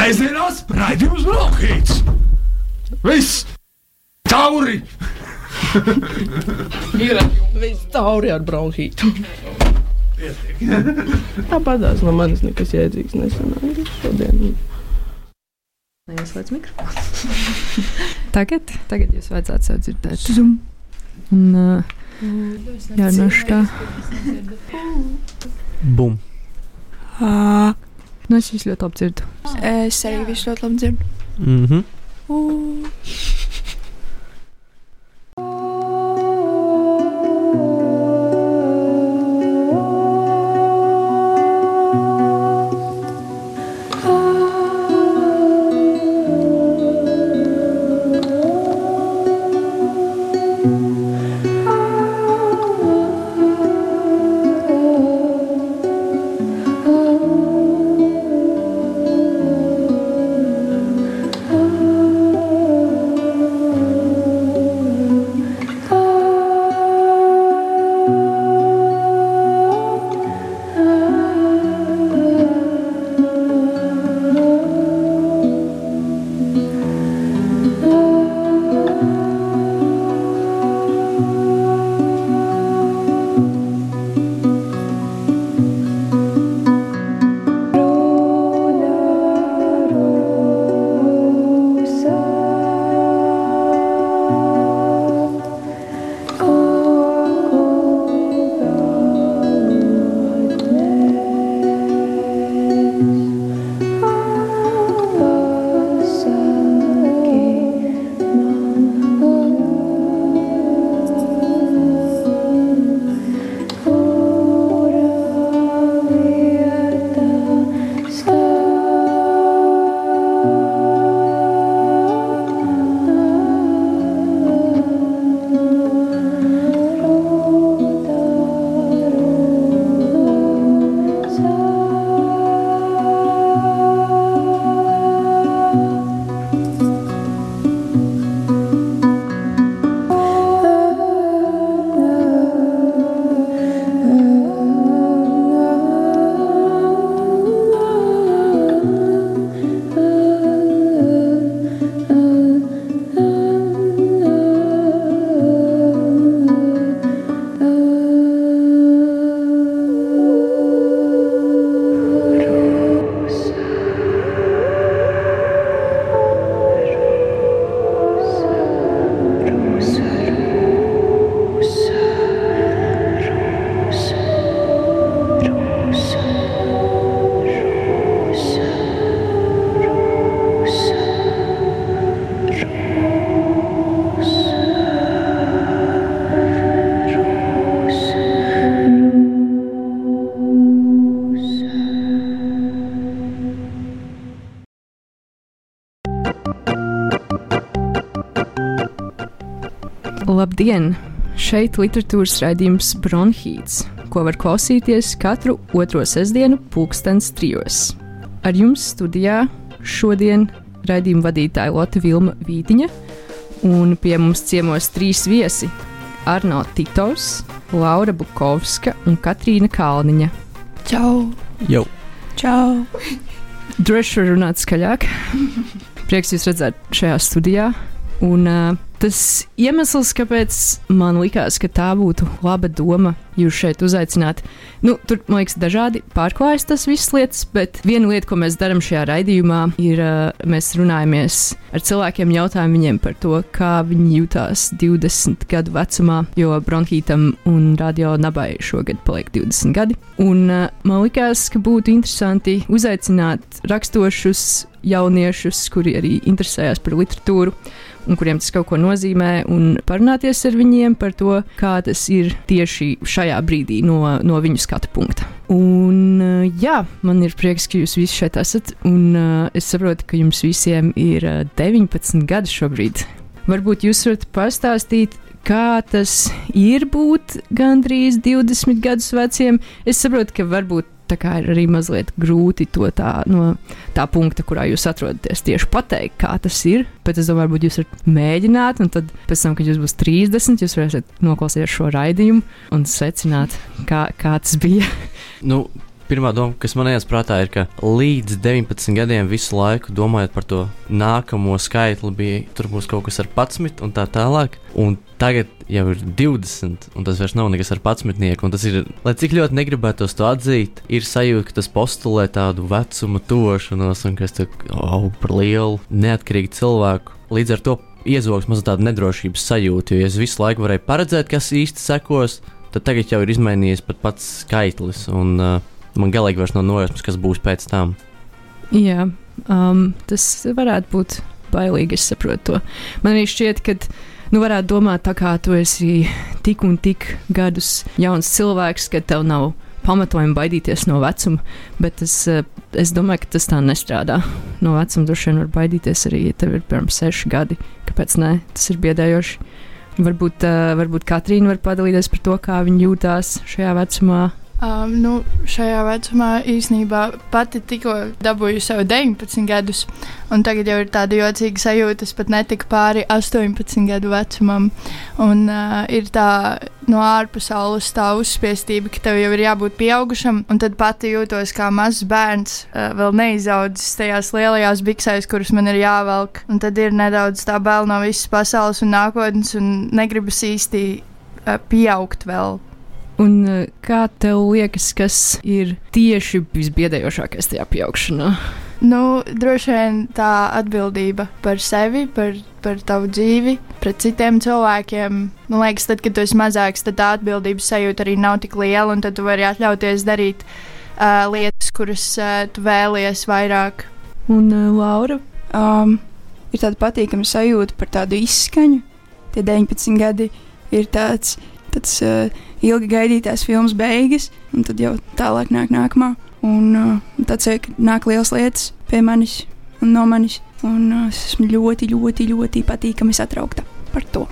Sēžamās raidījums Brokhīts! Viss! Tauri! Ir viss tauri ar bronhītu. Tāpatās no manis nekas jēdzīgs nesanāca šodien. Neieslēdz mikrofonu. tagad, tagad jūs vajadzētu sev dzirdēt. Zum. Un, uh, jā, no šā. Bum. Uh, nu, es visu ļoti labi dzirdu. Es arī visu ļoti labi dzirdu. Mhm. Labdien! Šeit literatūras raidījums Bronhīts, ko var klausīties katru otro sestdienu, pulkstens trijos. Ar jums studijā šodien raidījuma vadītāja Lotte Vilma Vītiņa, un pie mums ciemos trīs viesi - Arno Titovs, Laura Bukovska un Katrīna Kalniņa. Čau! Jau. Čau! Droši var runāt skaļāk. Prieks jūs redzēt šajā studijā. Un, uh, tas iemesls, kāpēc man likās, ka tā būtu laba doma jūs šeit uzaicināt, nu, tur, man liekas, dažādi pārklājas tas visas lietas, bet viena lieta, ko mēs darām šajā raidījumā, ir, mēs runājamies ar cilvēkiem, jautājam viņiem par to, kā viņi jutās 20 gadu vecumā, jo bronhītam un radio nabai šogad paliek 20 gadi. Un man likās, ka būtu interesanti uzaicināt rakstošus jauniešus, kuri arī interesējas par literatūru un kuriem tas kaut ko nozīmē, un parunāties ar viņiem par to, kā tas ir tieši šajā brīdī no, no viņu skatu punkta. Un, jā, man ir prieks, ka jūs visi šeit esat, un es saprotu, ka jums visiem ir uh, 19 gadi šobrīd. Varbūt jūs varat pastāstīt, kā tas ir būt gandrīz 20 gadus veciem. Es saprotu, ka varbūt tā kā ir arī mazliet grūti to tā, no tā punkta, kurā jūs atrodaties, tieši pateikt, kā tas ir. Bet es domāju, varbūt jūs varat mēģināt, un tad, tam, kad jūs būsiet 30, jūs varēsiet noklausīties šo raidījumu un secināt, kā, kā tas bija. Nu, pirmā doma, kas man ienāca prātā, ir, ka līdz 19 gadiem visu laiku domājot par to nākamo skaitli, bija tur būs kaut kas ar 11 un tā tālāk. Un tagad jau ir 20, un tas vairs nav nekas ar 11. Tas ir, lai cik ļoti negribētos to atzīt, ir sajūta, ka tas postulē tādu vecumu tošanos, un ka es augstu par lielu, neatkarīgu cilvēku. Līdz ar to iezogs mazliet tādu nedrošības sajūtu, jo es visu laiku varēju paredzēt, kas īsti sekos. Tad tagad jau ir izmainījies pat pats skaitlis, un uh, man galīgi vairs nav nojausmas, kas būs pēc tam. Jā, um, tas varētu būt bailīgi, es saprotu to. Man arī šķiet, ka nu, varētu domāt, tā kā tu esi tik un tik gadus jauns cilvēks, ka tev nav pamatojumi baidīties no vecuma, bet es, eh, es domāju, ka tas tā nestrādā. No vecuma droši vien var baidīties arī, ja tev ir piemēram seši gadi. Kāpēc nē, tas ir biedējoši. Varbūt, uh, varbūt Katrīna var padalīties par to, kā viņa jūtās šajā vecumā. Um, nu, šajā vecumā īsnībā pati tikko dabūju sev 19 gadus, un tagad jau ir tāda jocīga sajūta, es pat netiku pāri 18 gadu vecumam. Un uh, ir tā no ārpasaules tā uzspiestība, ka tev jau ir jābūt pieaugušam, un tad pati jūtos kā mazs bērns, uh, vēl neizaudzis tajās lielajās biksēs, kuras man ir jāvelk. Un tad ir nedaudz tā bail no visas pasaules un nākotnes, un negribas īsti uh, pieaugt vēl Un eh, kā tev liekas, kas ir tieši visbiedējošākais tajā pieaugšanā? Nu, droši vien tā atbildība par sevi, par, par tavu dzīvi, pret citiem cilvēkiem. Man liekas, tad, kad tu esi mazāks, tad tā atbildības sajūta arī nav tik liela, un tad tu vari atļauties darīt uh, lietas, kuras uh, tu vēlies vairāk. Un uh, Laura? Um, ir tāda patīkama sajūta par tādu izskaņu. Tie 19 gadi ir tāds. tāds uh, ilgi gaidītās filmas beigas, un tad jau tālāk nāk nākamā. Un uh, tad nāk liels lietas pie manis un no manis. Un uh, es esmu ļoti, ļoti, ļoti patīkami satraukta par to.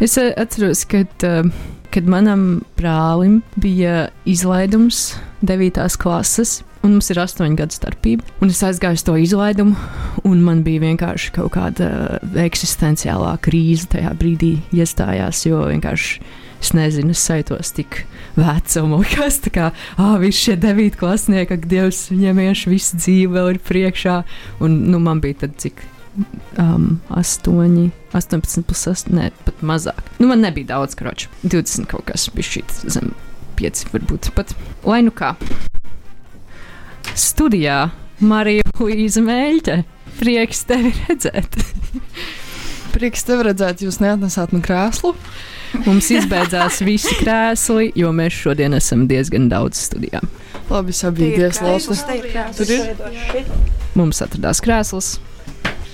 Es uh, atceros, ka, uh, kad manam brālim bija izlaidums 9. klases, un mums ir 8 gadu starpība. Un es aizgāju uz to izlaidumu, un man bija vienkārši kaut kāda eksistenciālā krīze tajā brīdī iestājās, jo vienkārši es nezinu, es sajūtos tik veca un likās, tā kā, ah, visi šie devītklasnieki, ak, Dievs, viņiem vienkārši visu dzīve vēl ir priekšā. Un, nu, man bija tad cik. Um, 8, 18, plus 8, ne, pat mazāk. Nu, man nebija daudz kroču. 20 kaut kas bija šī zem 5, varbūt pat. Lai nu kā. Studijā Marija Līza Mēļķe. Prieks tevi redzēt! Prieks tevi redzēt, jūs neatnesāt man krēslu. Mums izbeidzās visi krēsli, jo mēs šodien esam diezgan daudz studijā. Labi, sabiedrības lapa. Tur ir. Mums atradās krēsls.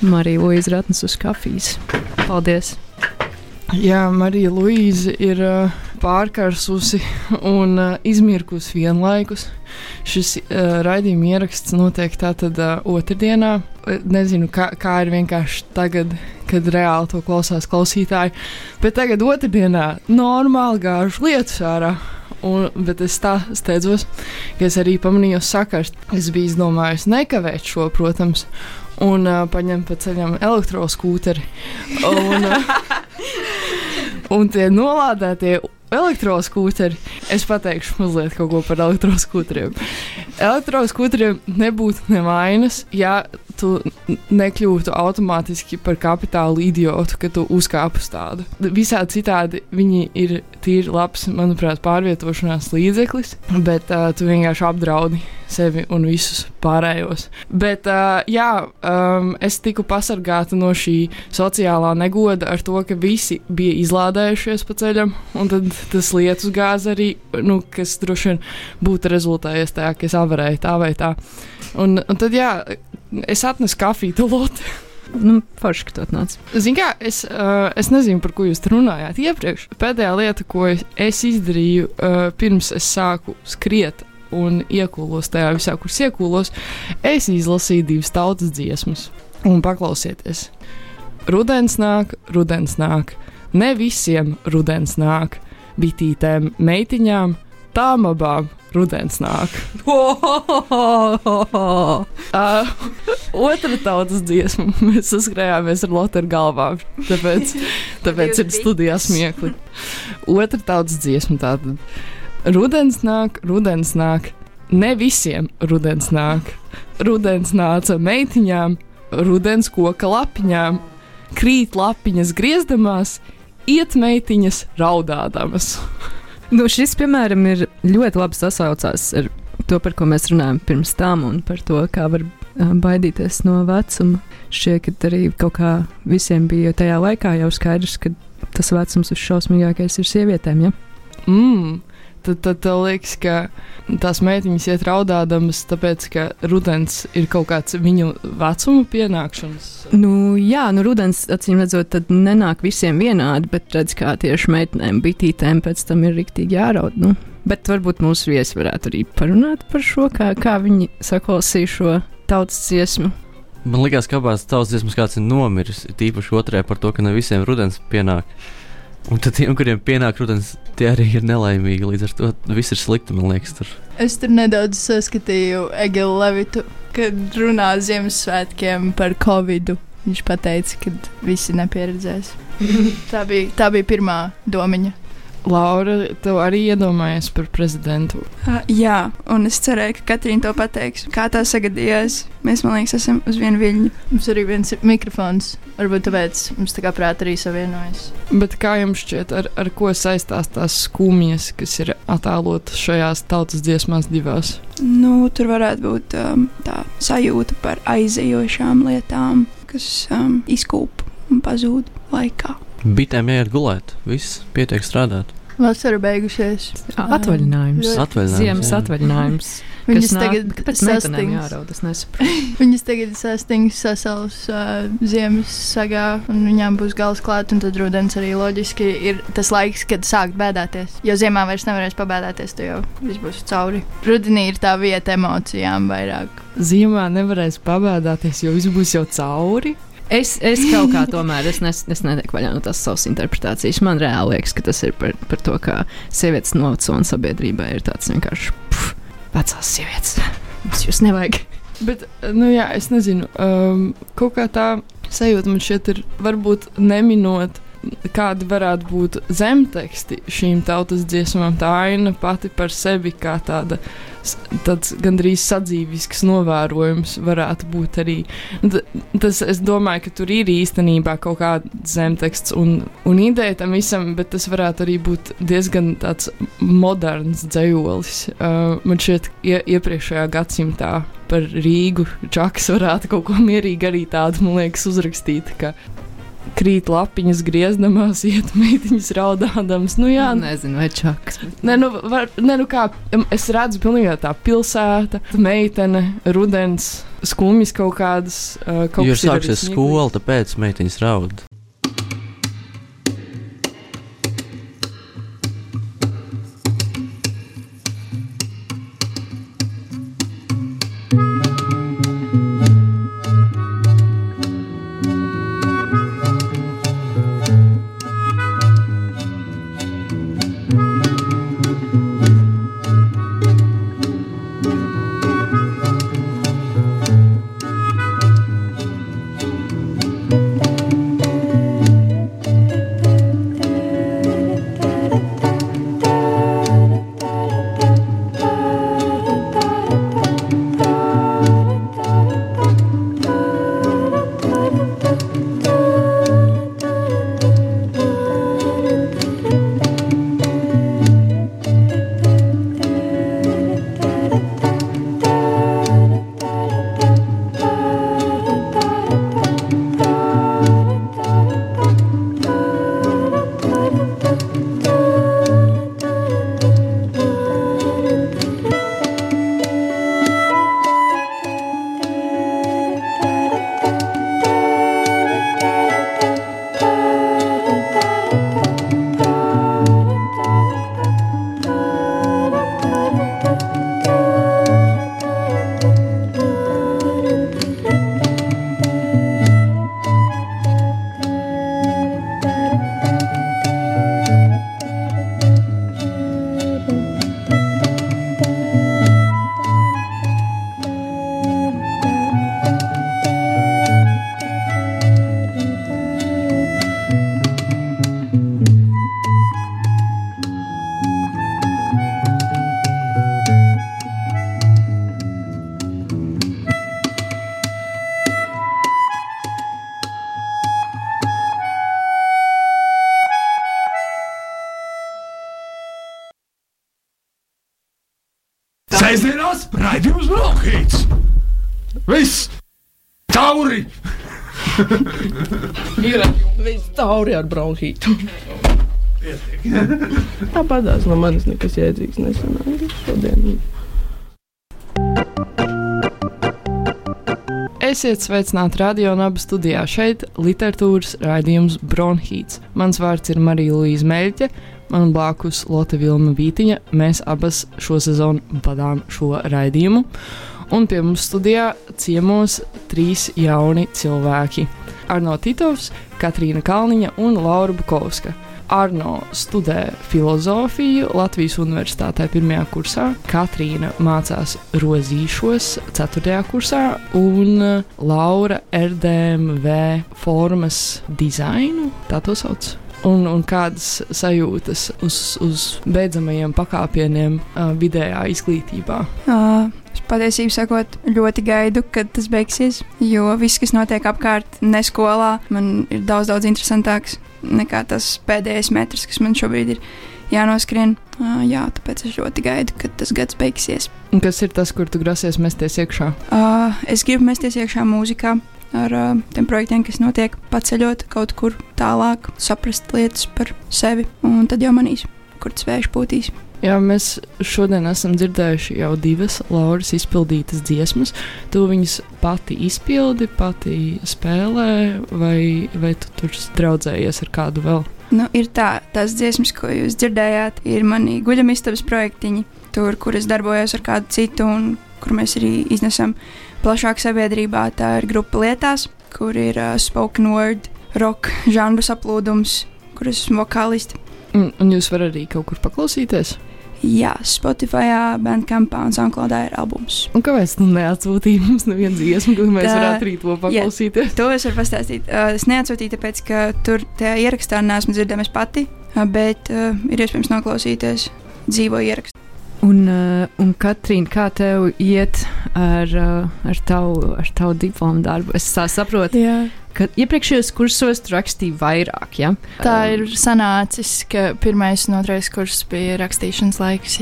Marija Luīza ratnes uz kafijas. Paldies! Jā, Marija Luīza ir uh, pārkarsusi un uh, izmirkusi vienlaikus. Šis uh, raidījuma ieraksts notiek tātad uh, otrdienā. Nezinu, kā, kā ir vienkārši tagad, kad reāli to klausās klausītāji. Bet tagad otrdienā normāli gāžu lietus ārā. Un, bet es tā steidzos, ka es arī pamanīju sakars. Es biju izdomājis nekavēt šo, protams, un uh, paņemt pa ceļam elektroskūteri. Un, uh, un tie nolādētie elektroskūteri, es pateikšu mazliet kaut ko par elektroskūteriem. Elektroskūteriem nebūtu nevainas, ja tu nekļūtu automātiski par kapitālu idiotu, ka tu uzkāp uz tādu. Visādi citādi viņi ir tīri labs, manuprāt, pārvietošanās līdzeklis, bet uh, tu vienkārši apdraudi sevi un visus pārējos. Bet, uh, jā, um, es tiku pasargāta no šī sociālā negoda ar to, ka visi bija izlādējušies pa ceļam, un tad tas lietus gāza arī, nu, kas droši vien būtu rezultējies tajā, ka es avarēju tā vai tā. Un, un tad, jā, es atnesu kafiju tulot. Nu, Forši, ka tu atnāc. Ziniet, kā es, uh, es nezinu, par ko jūs runājāt iepriekš. Pēdējā lieta, ko es, es izdarīju uh, pirms es sāku skriet un iekūlos tajā visā, kur iekūlos, es izlasīju divas tautas dziesmas. Un paklausieties, rudens nāk, rudens nāk, ne visiem rudens nāk, bitītēm, meitiņām, tām abām rudens nāk. uh, otra tautas dziesma. Mēs saskrējāmies ar Lotu galvām. Tāpēc, tāpēc ir studijā smiekli. Otra tautas dziesma tātad. Rudens nāk, rudens nāk. ne visiem rudens nāk. Rudens nāca meitiņām, rudens koka lapiņām, krīt lapiņas griezdamās, iet meitiņas raudādamas. Nu, šis, piemēram, ir ļoti labi sasaucās ar to, par ko mēs runājam pirms tam, un par to, kā var baidīties no vecuma. Šķiet, ka arī kaut kā visiem bija tajā laikā jau skaidrs, ka tas vecums visšausmīgākais ir sievietēm. Ja? Mm. Tad, tad tev liekas, ka tās meitiņas iet raudādamas, tāpēc, ka rudens ir kaut kāds viņu vecuma pienākšanas. Nu, jā, nu, rudens, acīm redzot, tad nenāk visiem vienādi, bet redz, kā tieši meitenēm, bitītēm pēc tam ir riktīgi jāraud. Nu. Bet varbūt mūsu viesi varētu arī parunāt par šo, kā, kā viņi saklausīja šo tautas dziesmu. Man liekas, ka abās tautas dziesmās kāds ir nomiris, tīpaši otrajā par to, ka ne visiem rudens pienāk. Un tad tiem, kuriem pienāk rudens, tie arī ir nelaimīgi. Līdz ar to viss ir slikti, man liekas. Tur. Es tur nedaudz saskatīju Egelu Levitu, kad runā Ziemassvētkiem par Covid. Viņš teica, ka visi nepieredzēs. tā, bija, tā bija pirmā domiņa. Laura, tev arī iedomājies par prezidentu. Uh, jā, un es cerēju, ka Katrīna to pateiks. Kā tā sagadījās? Mēs, man liekas, esam uz vienu viļņu. Mums arī viens ir mikrofons. Varbūt tāpēc mums tā kā prātā arī savienojas. Bet kā jums šķiet, ar, ar ko saistās tās skumjas, kas ir attēlotas šajās tautas dziesmās divās? Nu, tur varētu būt um, tā sajūta par aizejošām lietām, kas um, izkūp un pazūd laikā. Bitēm jāiet gulēt, viss pietiek strādāt. Vasara beigušies. Atvaļinājums. Atvaļinājums, Ziemas jā. atvaļinājums. Viņas tagad jāraud? Viņas tagad sastingas sasals uh, ziemas sagā, un viņām būs gals klāt, un tad rudens arī loģiski ir tas laiks, kad sākt bēdāties. Jo ziemā vairs nevarēs pabēdāties, tad jau viss būs cauri. Rudenī ir tā vieta emocijām vairāk. Ziemā nevarēs pabēdāties, jo viss būs jau cauri. Es, es kaut kā tomēr es, nes, es netieku vaļā no tās savas interpretācijas. Man reāli liekas, ka tas ir par, par to, kā sievietes novecojuma sabiedrībā ir tāds vienkārši pff, vecās sievietes. Mums jūs nevajag. Bet, nu jā, es nezinu, um, kaut kā tā sajūta man šeit ir varbūt neminot. Kādi varētu būt zemteksti šīm tautas dziesmām? Tā aina pati par sevi kā tāda, tāds gandrīz sadzīvisks novērojums varētu būt arī. D- Tas, es domāju, ka tur ir īstenībā kaut kāds zemteksts un, un ideja tam visam, bet tas varētu arī būt diezgan tāds moderns dzējolis. Uh, man šķiet, ie, iepriekšējā gadsimtā par Rīgu Čakas varētu kaut ko mierīgi arī tādu, man liekas, uzrakstīt. ka Krīt lapiņas griezdamās, iet meitiņas raudādams. Nu, jā, nezinu, vai čakas. Bet... Nē, nu, var, nē, nu kā es redzu, pilnīgi tā pilsēta, meitene, rudens, skumjas kaut kādas. Kaut sāksies smieklīgs. skola, tāpēc meitiņas raud. Ir viss tauri ar bronhītu. Tāpatās no manis nekas jēdzīgs nesanāca šodien. Esiet sveicināti radio un abu studijā. Šeit literatūras raidījums Bronhīts. Mans vārds ir Marija Līja Meļķe, man blakus Lotte Vilma Vītiņa. Mēs abas šo sezonu vadām šo raidījumu. Un pie mums studijā ciemos trīs jauni cilvēki - Arno Titovs, Katrīna Kalniņa un Laura Bukovska. Arno studē filozofiju Latvijas Universitātē pirmajā kursā, Katrīna mācās rozīšos 4. kursā, un Laura RDMV formas dizainu, tā to sauc. Un, un kādas sajūtas uz, uz beidzamajiem pakāpieniem uh, vidējā izglītībā? Uh, es patiesībā sakot, ļoti gaidu, kad tas beigsies. Jo viss, kas notiek apkārt, ne skolā, man ir daudz, daudz interesantāks nekā tas pēdējais metrs, kas man šobrīd ir jānoskrien. Uh, jā, tāpēc es ļoti gaidu, kad tas gads beigsies. Un kas ir tas, kur tu grasies mesties iekšā? Uh, es gribu mesties iekšā mūzikā. Ar uh, tiem projektiem, kas notiek, paceļot kaut kur tālāk, saprast lietas par sevi, un tad jau manīs, kur tas vējš pūtīs. Jā, mēs šodien esam dzirdējuši jau divas Lauras izpildītas dziesmas. Tu viņas pati izpildi, pati spēlē, vai, vai tu tur draudzējies ar kādu vēl? Nu, ir tā, tās dziesmas, ko jūs dzirdējāt, ir mani guļamistabas projektiņi, tur, kur es darbojos ar kādu citu, un kur mēs arī iznesam plašāk sabiedrībā. Tā ir grupa lietās, kur ir uh, spoken word, rock žanru saplūdums, kur es esmu vokālisti. Un, un jūs varat arī kaut kur paklausīties? Jā, Spotify, Bandcampā un Soundcloudā ir albums. Un kāpēc tu neatsūtīji mums nevienu dziesmu, ko mēs Tā- varētu arī to paklausīties? To es varu pastāstīt. Uh, es neatsūtīju, tāpēc, ka tur tajā ierakstā neesmu dzirdējis pati, uh, bet uh, ir iespējams noklausīties dzīvo ierakstu. Un, uh, un Katrīna, kā tev iet ar, uh, ar, tavu, ar tavu diplomu darbu? Es saprotu, Jā. ka iepriekšējos kursos tu rakstīji vairāk. Ja? Tā ir sanācis, ka pirmais un otrais kurs bija rakstīšanas laiks.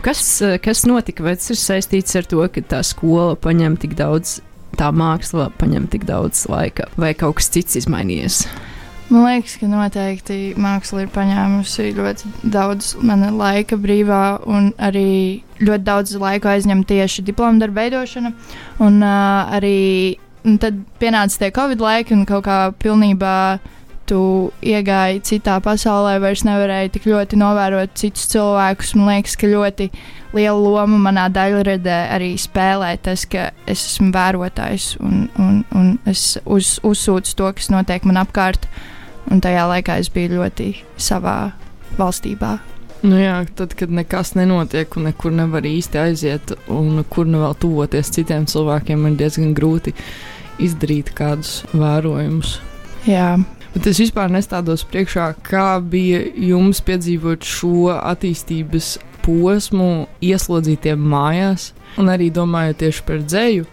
Kas, uh, kas notika? Vai tas ir saistīts ar to, ka tā skola paņem tik daudz, tā māksla paņem tik daudz laika, vai kaut kas cits izmainījies? Man liekas, ka noteikti māksla ir paņēmusi ļoti daudz mana laika brīvā, un arī ļoti daudz laika aizņem tieši diplomu darbu veidošana. Un uh, arī un tad pienāca tie Covid laiki, un kaut kā pilnībā tu iegāji citā pasaulē, vairs nevarēji tik ļoti novērot citus cilvēkus. Man liekas, ka ļoti liela loma manā daļradē arī spēlē tas, ka es esmu vērotājs un, un, un es uz, uzsūcu to, kas notiek man apkārt. Un tajā laikā es biju ļoti savā valstībā. Nu jā, tad, kad nekas nenotiek un nekur nevar īsti aiziet, un kur nu vēl tuvoties citiem cilvēkiem, ir diezgan grūti izdarīt kādus vērojumus. Jā, Bet es vispār nestādos priekšā, kā bija jums piedzīvot šo attīstības posmu, ieslodzītiem mājās, un arī domājot tieši par dzēju.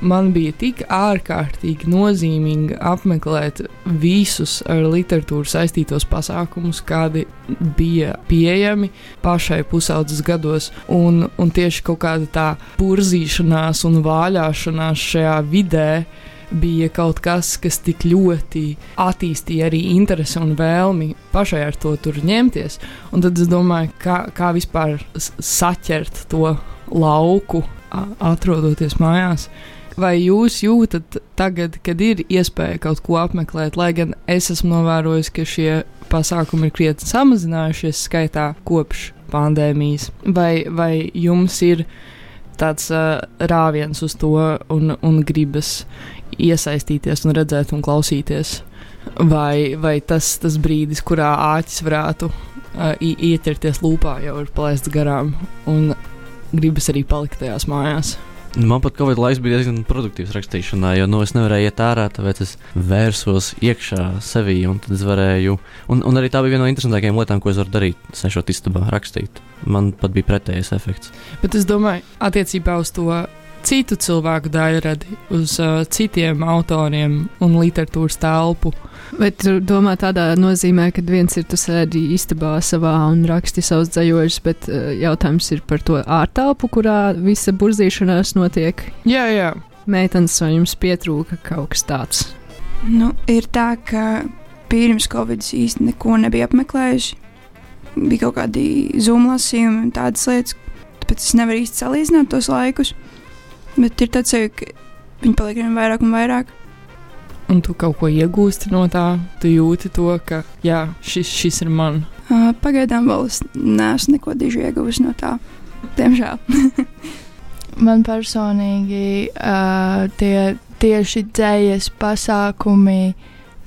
Man bija tik ārkārtīgi nozīmīgi apmeklēt visus ar literatūru saistītos pasākumus, kādi bija pieejami pašai pusaudzes gados. Un, un tieši kaut kāda tā burzīšanās un vāļāšanās šajā vidē bija kaut kas, kas tik ļoti attīstīja arī interesi un vēlmi pašai ar to tur ņemties. Un tad es domāju, kā, kā vispār saķert to lauku, atrodoties mājās. Vai jūs jūtat tagad, kad ir iespēja kaut ko apmeklēt, lai gan es esmu novērojis, ka šie pasākumi ir krietni samazinājušies skaitā kopš pandēmijas? Vai, vai jums ir tāds uh, rāviens uz to un, un gribas iesaistīties un redzēt un klausīties? Vai, vai tas, tas brīdis, kurā āķis varētu uh, ieķerties lūpā, jau ir palaists garām un gribas arī palikt tajās mājās? Man pat Covid laiks bija diezgan produktīvs rakstīšanā, jo nu, es nevarēju iet ārā, tāpēc es vērsos iekšā sevī. Un, varēju, un, un arī tā bija viena no interesantākajām lietām, ko es varu darīt, sēžot istabā, rakstīt. Man pat bija pretējais efekts. Bet es domāju, attiecībā uz to citu cilvēku daļradi, uz uh, citiem autoriem un literatūras telpu. Vai tu domā tādā nozīmē, ka viens ir tu sēdi istabā savā un raksti savus dzējoļus, bet uh, jautājums ir par to ārtelpu, kurā visa burzīšanās notiek? Jā, jā. Meitenes, vai jums pietrūka kaut kas tāds? Nu, ir tā, ka pirms Covid īsti neko nebija apmeklējuši. Bija kaut kādi zumlasījumi un tādas lietas, tāpēc es nevaru īsti salīdzināt tos laikus. Bet ir tāds, ka viņi paliek vien vairāk un vairāk. Un tu kaut ko iegūsti no tā, tu jūti to, ka jā, šis, šis ir man. Uh, pagaidām vēl es neesmu neko diži ieguvusi no tā. Diemžēl. Man personīgi uh, tie tieši dzējas pasākumi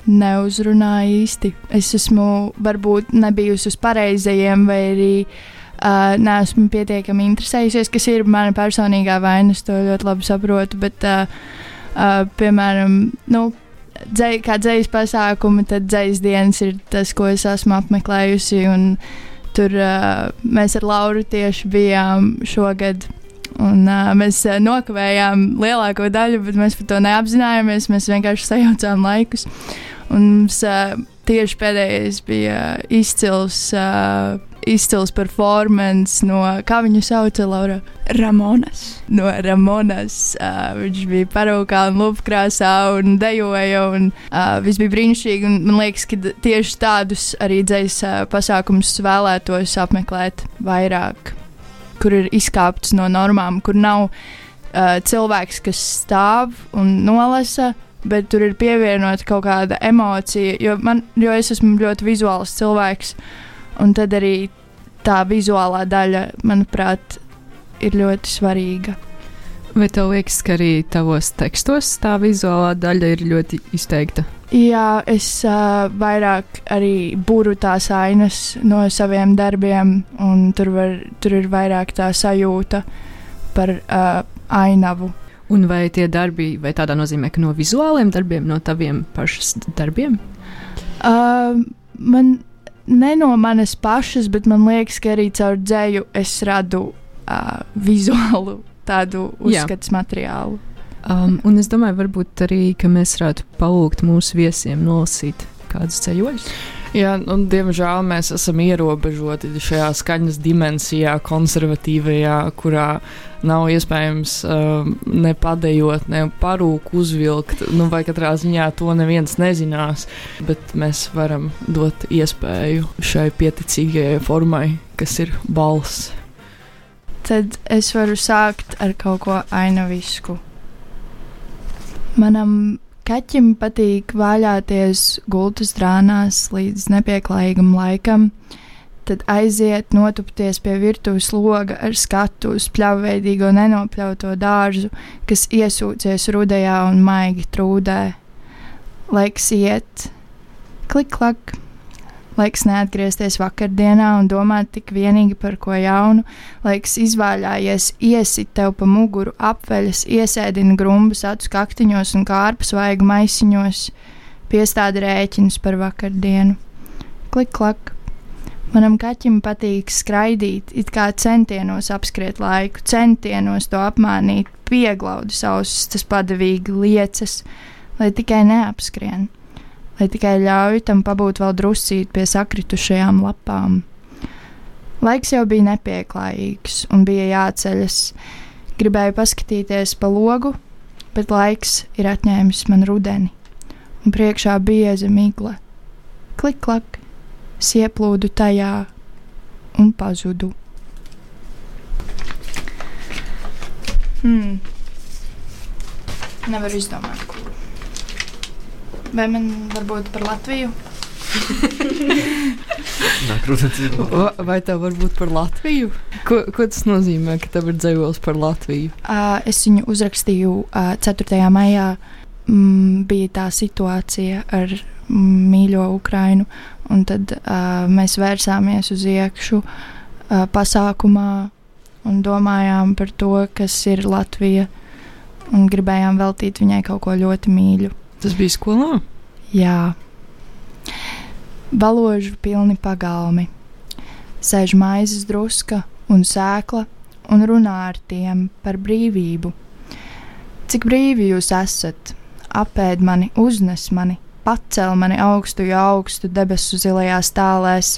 neuzrunāja īsti. Es esmu varbūt nebijusi uz pareizajiem, vai arī uh, neesmu pietiekami interesējusies, kas ir mana personīgā vaina. Es to ļoti labi saprotu. Bet, uh, uh, piemēram, nu, dzēj, kā dzīslas pasākumi, tad dzīslas dienas ir tas, ko es esmu apmeklējusi. Tur uh, mēs ar Lauru tieši bijām šogad. Un, uh, mēs uh, nokavējām lielāko daļu, bet mēs par to neapzinājāmies. Mēs vienkārši sajaucām laikus. Un mums uh, tieši pēdējais bija izcils. Uh, izcils performance no, kā viņu sauca, Laura? Ramonas. No Ramonas. Uh, viņš bija parūkā un lupkrāsā un dejoja, un uh, viss bija brīnišķīgi. Man liekas, ka tieši tādus arī dzējas uh, pasākumus vēlētos apmeklēt vairāk, kur ir izkāpts no normām, kur nav uh, cilvēks, kas stāv un nolasa. Bet tur ir pievienota kaut kāda emocija, jo, man, jo es esmu ļoti vizuāls cilvēks. Un tad arī tā vizuālā daļa, manuprāt, ir ļoti svarīga. Vai tev liekas, ka arī tavos tekstos tā vizuālā daļa ir ļoti izteikta? Jā, es uh, vairāk arī būru tās ainas no saviem darbiem, un tur, var, tur ir vairāk tā sajūta par uh, ainavu. Un vai tie darbi, vai tādā nozīmē, ka no vizuāliem darbiem, no taviem pašas darbiem? Uh, man ne no manas pašas, bet man liekas, ka arī caur dzēju es radu uh, vizuālu tādu uzskatu materiālu. Um, un es domāju, varbūt arī, mēs varētu palūgt mūsu viesiem nolasīt kādus ceļojumus. Jā, un, diemžēl mēs esam ierobežoti šajā skaņas dimensijā, konservatīvajā, kurā nav iespējams uh, ne padējot, ne parūku uzvilkt. Nu, vai katrā ziņā to neviens nezinās, bet mēs varam dot iespēju šai pieticīgajai formai, kas ir balss. Tad es varu sākt ar kaut ko ainavisku. Manam Kaķim patīk vaļāties gultas drānās līdz nepieklājīgam laikam, tad aiziet notupties pie virtuves loga ar skatu uz pļavveidīgo nenopļauto dārzu, kas iesūcies rudajā un maigi trūdē. Laiks iet, klik, klak, Laiks neatgriezties vakardienā un domāt tik vienīgi par ko jaunu, laiks izvaļājies, iesit tev pa muguru, apveļas, iesēdina grumbas acu kaktiņos un kārpas vaigu maisiņos, piestāda rēķinus par vakardienu. Klik, klak! Manam kaķim patīk skraidīt, it kā centienos apskriet laiku, centienos to apmānīt, pieglaudu savus, tas padavīgi liecas, lai tikai neapskrien lai tikai ļauj tam pabūt vēl druscīt pie sakritušajām lapām. Laiks jau bija nepieklājīgs un bija jāceļas. Gribēju paskatīties pa logu, bet laiks ir atņēmis man rudeni, un priekšā bieza migla. Klik, klak, ieplūdu tajā un pazudu. Hmm. Nevaru izdomāt, kuru. Vai man varbūt par Latviju? Vai tev var būt par Latviju? Ko, ko tas nozīmē, ka tev ir dzīvojis par Latviju? Uh, es viņu uzrakstīju uh, 4. maijā. Mm, bija tā situācija ar mīļo Ukrainu, un tad uh, mēs vērsāmies uz iekšu uh, pasākumā un domājām par to, kas ir Latvija, un gribējām veltīt viņai kaut ko ļoti mīļu. Tas bija skolā? Jā. Baložu pilni pagalmi. Sēž maizes druska un sēkla un runā ar tiem par brīvību. Cik brīvi jūs esat, apēd mani, uznes mani, pacel mani augstu, jo augstu debesu zilajās tālēs,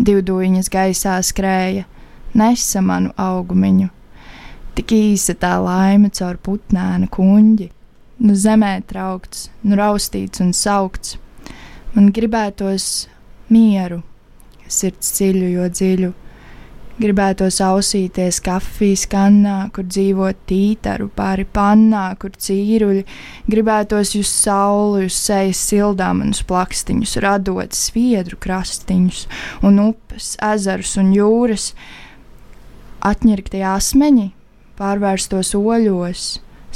divdūņas gaisā skrēja, nesa manu augumiņu. Tik īsa tā laime caur putnēnu kuņģi, nu zemē traukts, nu raustīts un saukts. Man gribētos mieru, sirds dziļu, jo dziļu. Gribētos ausīties kafijas kannā, kur dzīvo tītaru pāri pannā, kur cīruļi. Gribētos jūs sauli, uz sejas sildām un plakstiņus, radot sviedru krastiņus un upes, ezerus un jūras. Atņirktie asmeņi pārvērstos oļos,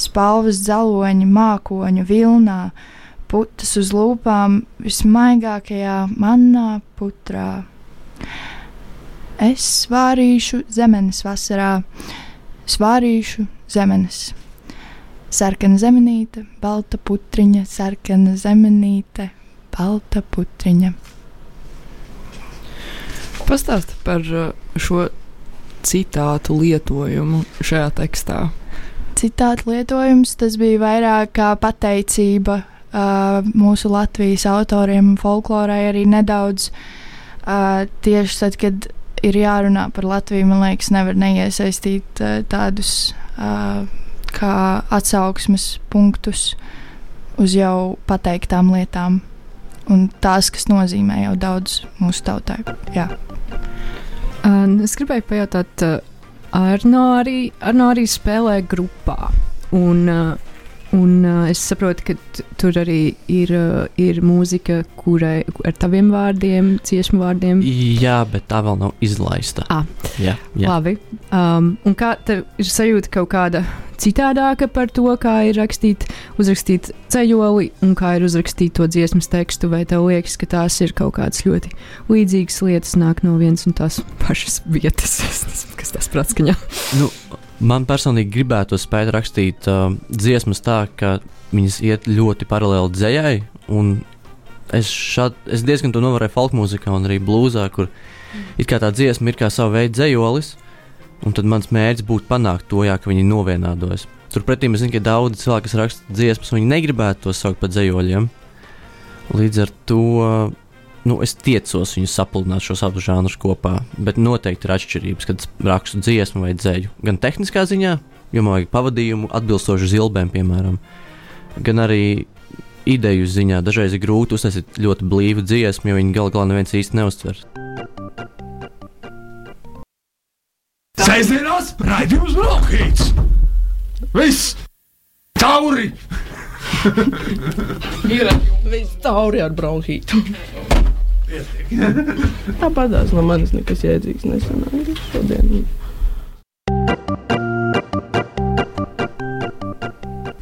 spalvas dzaloņi mākoņu vilnā, putas uz lūpām vismaigākajā manā putrā. Es svārīšu zemenes vasarā, svārīšu zemenes. Sarkana zemenīte, balta putriņa, sarkana zemenīte, balta putriņa. Pastāsti par uh, šo citātu lietojumu šajā tekstā. Citāta lietojums tas bija vairāk kā pateicība uh, mūsu Latvijas autoriem, folklorai arī nedaudz. Uh, tieši tad, kad ir jārunā par Latviju, man liekas, nevar neiesaistīt uh, tādus uh, kā atsauksmes punktus uz jau pateiktām lietām. Un tās, kas nozīmē jau daudz mūsu tautai. Jā. Es gribēju pajautāt, uh, Arno arī, Arno arī spēlē grupā. Un, uh, Un uh, es saprotu, ka tur arī ir, uh, ir mūzika, kurai ar taviem vārdiem, dziesmu vārdiem. Jā, bet tā vēl nav izlaista. Ah. Jā, jā. Labi. Um, un kā tev ir sajūta kaut kāda citādāka par to, kā ir rakstīt, uzrakstīt ceļoli un kā ir uzrakstīt to dziesmas tekstu, vai tev liekas, ka tās ir kaut kādas ļoti līdzīgas lietas, nāk no vienas un tās pašas vietas, kas tas prātā skaņā. Nu, man personīgi gribētu spēt rakstīt uh, dziesmas tā, ka viņas iet ļoti paralēli dzējai. un Es, šād, es diezgan to novēroju folk mūzikā un arī blūzā, kur it kā tā dziesma ir kā sava veida dzējolis. Un tad mans mērķis būtu panākt to, jā, ka viņi novienādojas. Turpretī es zinu, ka daudzi cilvēki, kas raksta dziesmas, viņi negribētu to saukt par dzējoļiem. Līdz ar to nu, es tiecos viņus sapludināt šos abus žanrus kopā, bet noteikti ir atšķirības, kad rakstu dziesmu vai dzēju. Gan tehniskā ziņā, jo man vajag pavadījumu atbilstošu zilbēm, piemēram, gan arī ideju ziņā. Dažreiz ir grūti uztaisīt ļoti blīvu dziesmu, jo viņi galu galā neviens īsti neuztver. Sēžamās raidījums Brokhīts! Viss! Tauri! Ir viss tauri ar bronhītu. Tāpatās no manis nekas jēdzīgs nesanāca šodien.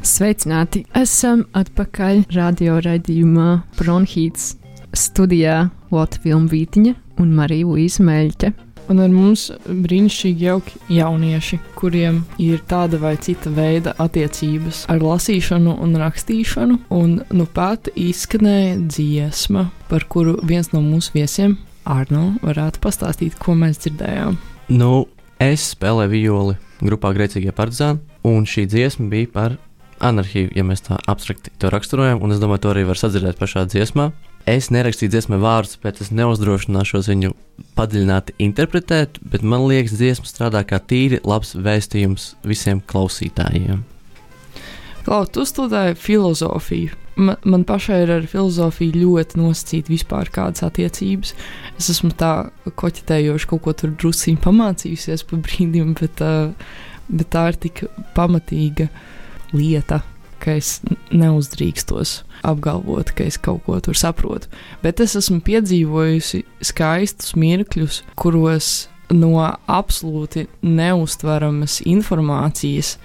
Sveicināti! Esam atpakaļ radio raidījumā Bronhīts studijā Lotte Vilmvītiņa un Marija Līza Meļķe. Un ar mums brīnišķīgi jauki jaunieši, kuriem ir tāda vai cita veida attiecības ar lasīšanu un rakstīšanu. Un nu pat izskanēja dziesma, par kuru viens no mūsu viesiem, Arno, varētu pastāstīt, ko mēs dzirdējām. Nu, es spēlēju violi grupā Grēcīgie partizāni, un šī dziesma bija par anarhiju, ja mēs tā abstrakti to raksturojam, un es domāju, to arī var sadzirdēt pašā dziesmā. Es nerakstīju dziesmai vārdus, bet es neuzdrošināšos viņu padziļināti interpretēt, man liekas, dziesma strādā kā tīri labs vēstījums visiem klausītājiem. Klau, tu studēji filozofiju. Man, man pašai ir ar filozofiju ļoti nosacīta vispār kādas attiecības. Es esmu tā koķetējoši kaut ko tur drusciņi pamācījusies pa brīdim, bet, uh, bet tā ir tik pamatīga lieta, ka es neuzdrīkstos apgalvot, ka es kaut ko tur saprotu. Bet es esmu piedzīvojusi skaistus mirkļus, kuros no absolūti neustveramas informācijas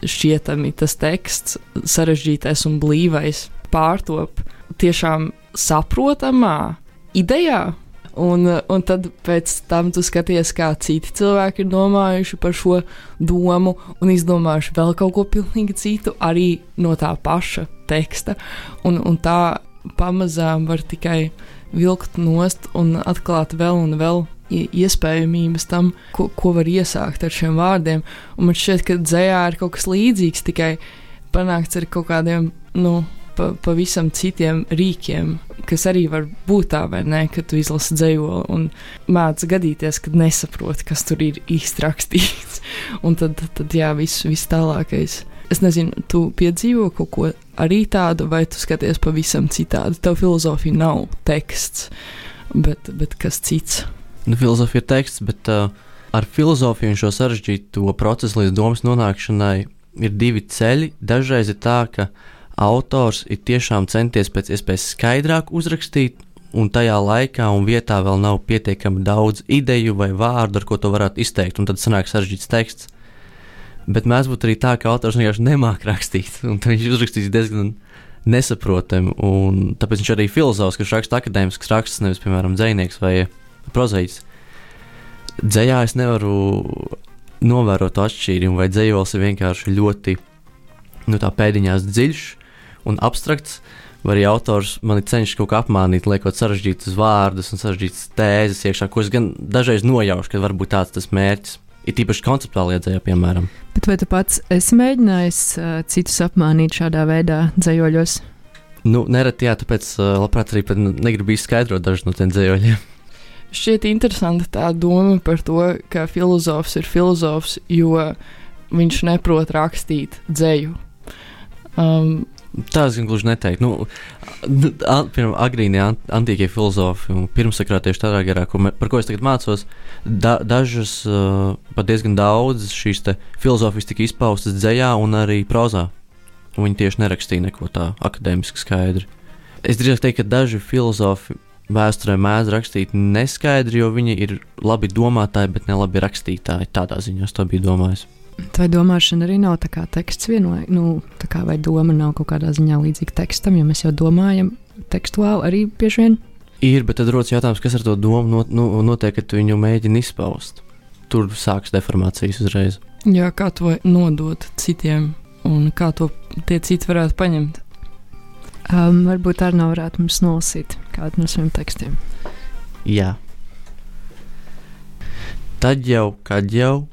šķietami tas teksts, sarežģītais un blīvais, pārtop tiešām saprotamā idejā. Un, un tad pēc tam tu skaties, kā citi cilvēki ir domājuši par šo domu un izdomājuši vēl kaut ko pilnīgi citu, arī no tā paša teksta. Un, un tā pamazām var tikai vilkt nost un atklāt vēl un vēl iespējamības tam, ko, ko var iesākt ar šiem vārdiem. Un man šķiet, ka dzējā ir kaut kas līdzīgs, tikai panākts ar kaut kādiem, nu, pa, pavisam citiem rīkiem, kas arī var būt tā, vai ne, kad tu izlasi dzējoli un mēdz gadīties, kad nesaproti, kas tur ir īsti rakstīts. Un tad, tad jā, viss, viss tālākais. Es nezinu, tu piedzīvo kaut ko arī tādu, vai tu skaties pavisam citādi. Tev filozofija nav teksts, bet, bet kas cits. Nu, filozofija ir teksts, bet uh, ar filozofiju un šo sarežģīto procesu līdz domas nonākšanai ir divi ceļi. Dažreiz ir tā, ka autors ir tiešām centies pēc iespējas skaidrāk uzrakstīt, un tajā laikā un vietā vēl nav pietiekami daudz ideju vai vārdu, ar ko to varētu izteikt, un tad sanāk sarežģīts teksts. Bet mēs būtu arī tā, ka autors vienkārši nemāķi rakstīt, un viņš uzrakstīs diezgan nesaprotami. un Tāpēc viņš arī ir filozofs, kurš raksta akadēmisks raksts, nevis, piemēram, dzinieks vai prozaicis. Dzējā es nevaru novērot atšķirību, vai dzējols ir vienkārši ļoti nu, pēdiņās dziļš un abstrakts. Vai arī autors man cenšas kaut kā apmānīt, liekot sarežģītus vārdus un sarežģītas tēzes iekšā, ko es gan dažreiz nojaušu, ka varbūt tāds tas mērķis. Ir tīpaši konceptuāli iedzēja, piemēram. Bet vai tu pats esi mēģinājis uh, citus apmānīt šādā veidā, dzējoļos? Nu, nereti jā, tāpēc uh, labprāt arī negribu izskaidrot dažus no tiem dzējoļiem. Šķiet interesanti tā doma par to, ka filozofs ir filozofs, jo viņš neprot rakstīt dzēju. Um, Tā es gluži neteiktu. Nu, nu, an- piemēram, agrīnie an- antīkie filozofi un pirmsakrā tieši tādā garā, ko, par ko es tagad mācos, da, dažas, uh, pat diezgan daudzas šīs filozofijas tika izpaustas dzējā un arī prozā. Viņi tieši nerakstīja neko tā akadēmiski skaidri. Es drīzāk teiktu, ka daži filozofi vēsturē mēdz rakstīt neskaidri, jo viņi ir labi domātāji, bet ne labi rakstītāji. Tādā ziņā es to biju domājis. Vai domāšana arī nav tā kā teksts vienlaicīgi, nu, tā kā vai doma nav kaut kādā ziņā līdzīga tekstam, jo mēs jau domājam tekstuāli arī bieži vien. Ir, bet tad rodas jautājums, kas ar to domu not, nu, notiek, kad tu viņu mēģini izpaust. Tur sākas deformācijas uzreiz. jā, kā to nodot citiem, un kā to tie citi varētu paņemt. Um, varbūt arī nav varētu mums nolasīt kādu no saviem tekstiem. Jā. Tad jau, kad jau,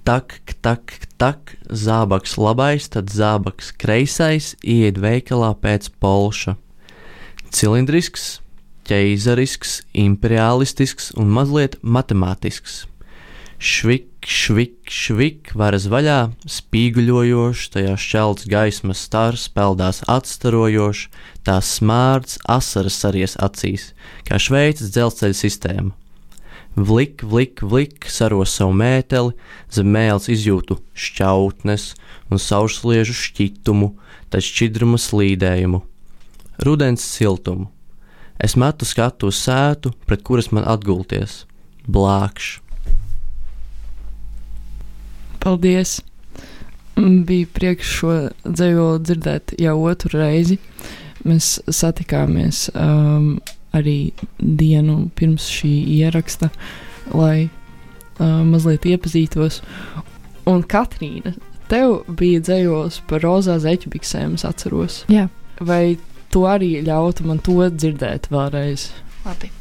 ktak, ktak, ktak, zābaks labais, tad zābaks kreisais iet veikalā pēc polša. Cilindrisks, ķeizarisks, imperialistisks un mazliet matemātisks. Švik, švik, švik, varas vaļā, spīguļojošs, tajā šķelts gaismas stars, peldās atstarojošs, tās smārds, asaras saries acīs, kā Šveices dzelzceļa sistēma. Vlik, vlik, vlik, saros savu mēteli, zem mēls izjūtu šķautnes un sausliežu šķitumu, tad šķidruma slīdējumu. Rudens siltumu. Es metu skatu uz sētu, pret kuras man atgulties. Blākšs. Paldies! Mm, Bija prieks šo dzējoli dzirdēt jau otru reizi. Mēs satikāmies um, arī dienu pirms šī ieraksta, lai uh, mazliet iepazītos. Un Katrīna, tev bija dzējols par rozā zeķubiksēm, es atceros. Jā. Vai tu arī ļautu man to dzirdēt vēlreiz? Labi.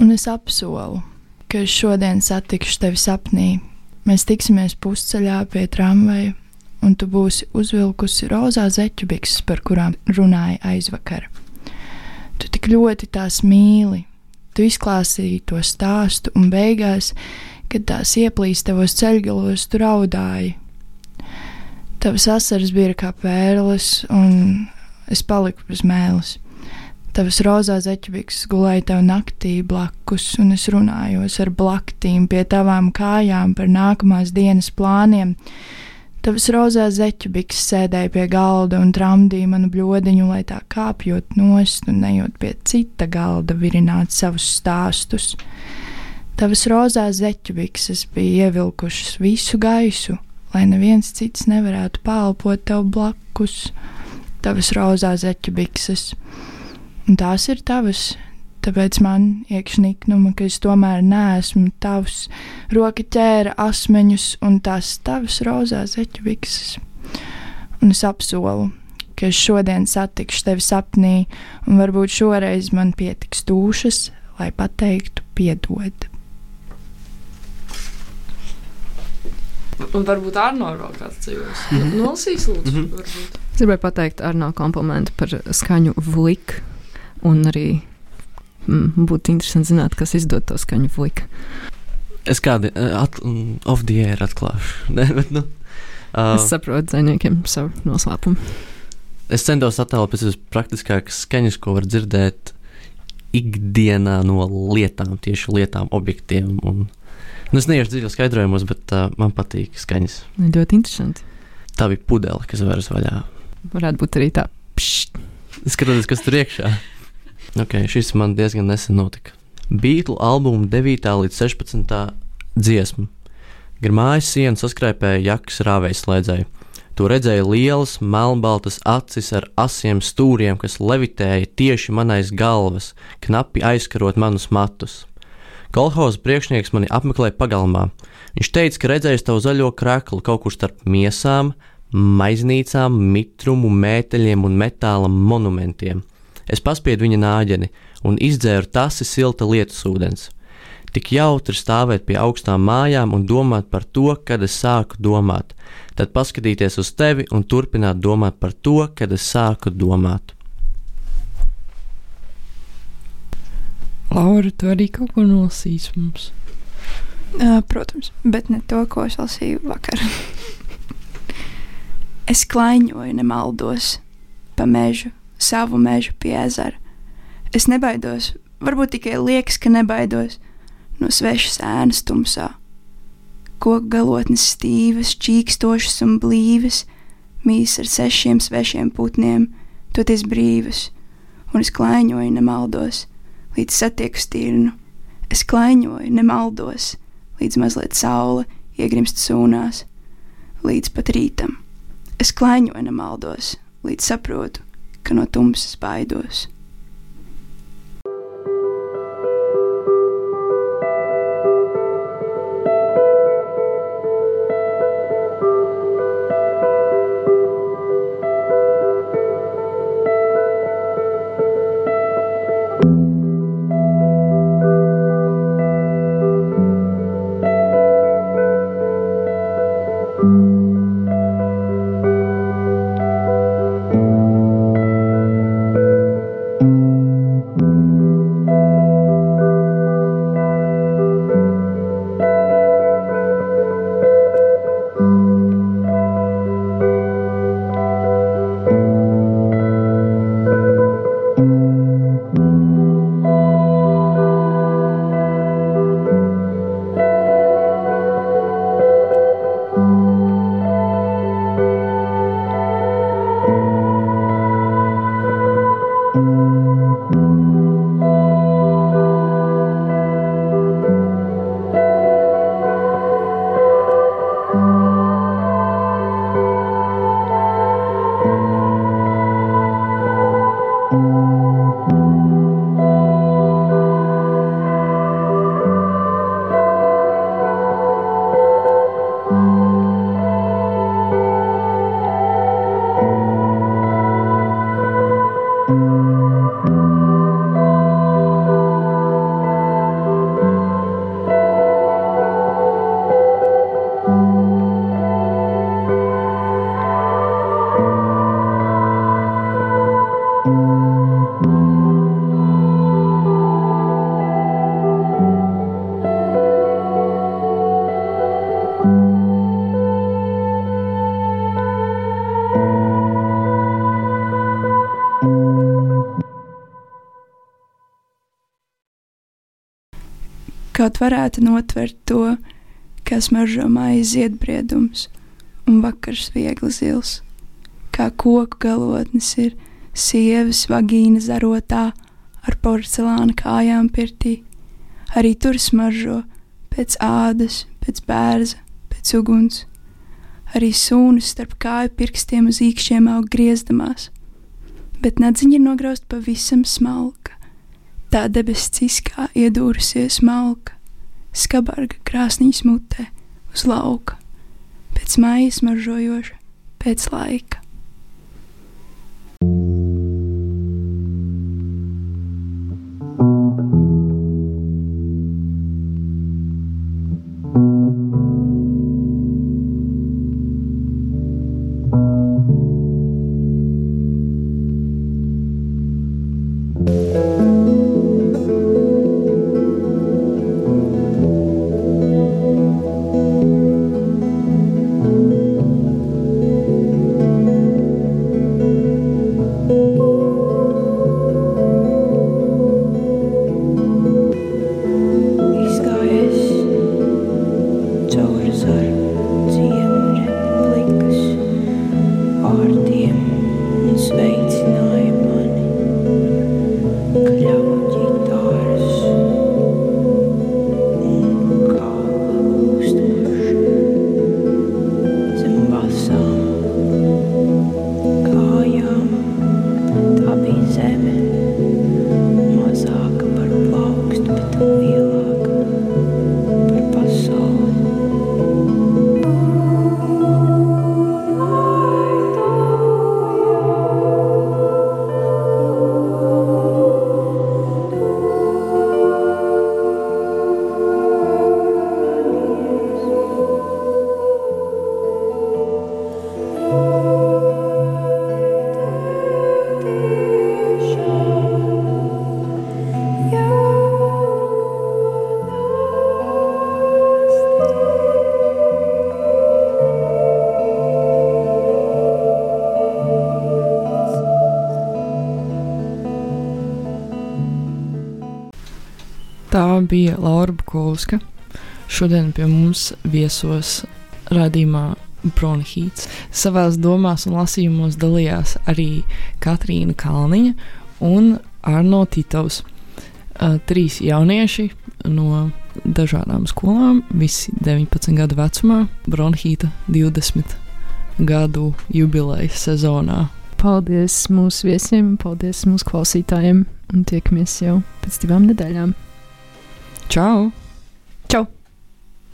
Un es apsolu, ka es šodien satikšu tevi sapnī. Mēs tiksimies pusceļā pie tramvaja, un tu būsi uzvilkusi rozā zeķu bikses, par kurām runāja aizvakar. Tu tik ļoti tās mīli, tu izklāstīji to stāstu, un beigās, kad tās ieplīst tavos ceļgalos, tu raudāji. Tavas asaras bija kā pērles, un es paliku bez mēlis. Tavas rozā zeķibiks gulēja tev naktī blakus, un es runājos ar blaktīm pie tavām kājām par nākamās dienas plāniem. Tavas rozā zeķibiks sēdēja pie galda un tramdīja manu bļodiņu, lai tā kāpjot nost un nejot pie cita galda virināt savus stāstus. Tavas rozā zeķibikses bija ievilkušas visu gaisu, lai neviens cits nevarētu palpot tev blakus. Tavas rozā zeķibikses. Un tās ir tavas, tāpēc man iekšniknuma, ka es tomēr neesmu tavs. Roka ķēra asmeņus un tās tavas rozā zeķibikses. Un es apsolu, ka es šodien satikšu tevi sapnī, un varbūt šoreiz man pietiks dušas, lai pateiktu piedod. Un varbūt Arno vēl kāds dzīvos. Mhm. Nolasīs, lūdzu. Mhm. varbūt. Es gribēju pateikt Arno komplimentu par skaņu vliku. Un arī mm, būtu interesanti zināt, kas izdod to skaņu vliku. Es kādu at, mm, off the air atklāšu. Ne, bet, nu, uh, Es saprotu dziniekiem savu noslēpumu. es centos attēlot pēc iespējas praktiskākas skaņas, ko var dzirdēt ikdienā no lietām, tieši lietām, objektiem. Un, nu, es neiešu dziļi skaidrojumos, bet uh, man patīk skaņas. Ļoti interesanti. Tā bija pudele, kas vērs vaļā. Varētu būt arī tā. Pšt, Skatoties, kas tur iekšā. Okay, šis man diezgan nesen notika. Beatles albuma 9. līdz 16. dziesma. Gar mājas sienu saskrēpēja jakas rāvējas slēdzēju. To redzēja lielas, melnbaltas acis ar asiem stūriem, kas levitēja tieši manais galvas, knapi aizkarot manus matus. Kolhoza priekšnieks mani apmeklēja pagalmā. Viņš teica, ka redzējis tavu zaļo kraklu kaut kur starp miesām, maiznīcām, mitrumu, mēteļiem un metāla monumentiem. Es paspiedu viņa nāģeni un izdzēru tasi silta lietus ūdens. Tik jautri stāvēt pie augstām mājām un domāt par to, kad es sāku domāt, tad paskatīties uz tevi un turpināt domāt par to, kad es sāku domāt. Laura, tu arī kaut ko nolasīsi mums. Uh, protams, bet ne to, ko es lasīju vakar. es klaiņoju, nemaldos pa mežu, savu mežu pie ezera. Es nebaidos, varbūt tikai liekas, ka nebaidos no svešas ēnas tumsā. Koku galotnes stīvas, čīkstošas un blīvas, mīs ar sešiem svešiem putniem, toties brīvas, un es klaiņoju, nemaldos, līdz satieku stirnu. Es klaiņoju, nemaldos, līdz mazliet saule iegrimst sūnās, līdz pat rītam. Es klaiņoju, nemaldos, līdz saprotu, ka no tumsas baidos. Varētu notvert to, kā smaržo maize ziedbriedums un vakars viegli zils, kā koku galotnes ir sievas vagīna zarotā ar porcelāna kājām pirtī. Arī tur smaržo pēc ādas, pēc bērza, pēc uguns. Arī sūnas starp kāju pirkstiem uz īkšķiem aug griezdamās, bet nadziņa ir nograuzta pavisam smalka. Tā debesis ciskā iedūrusies malka, skabarga krāsnīs mutē uz lauka, pēc mājas maržojoša, pēc laika. you. Bija Laura Bukovska. Šodien pie mums viesos radījumā Bronhīts. Savās domās un lasījumos dalījās arī Katrīna Kalniņa un Arno Titovs. Uh, trīs jaunieši no dažādām skolām, visi 19 gadu vecumā, Bronhīta 20 gadu jubilejas sezonā. Paldies mūsu viesiem, paldies mūsu klausītājiem un tiekamies jau pēc divām nedēļām. Čau! Čau!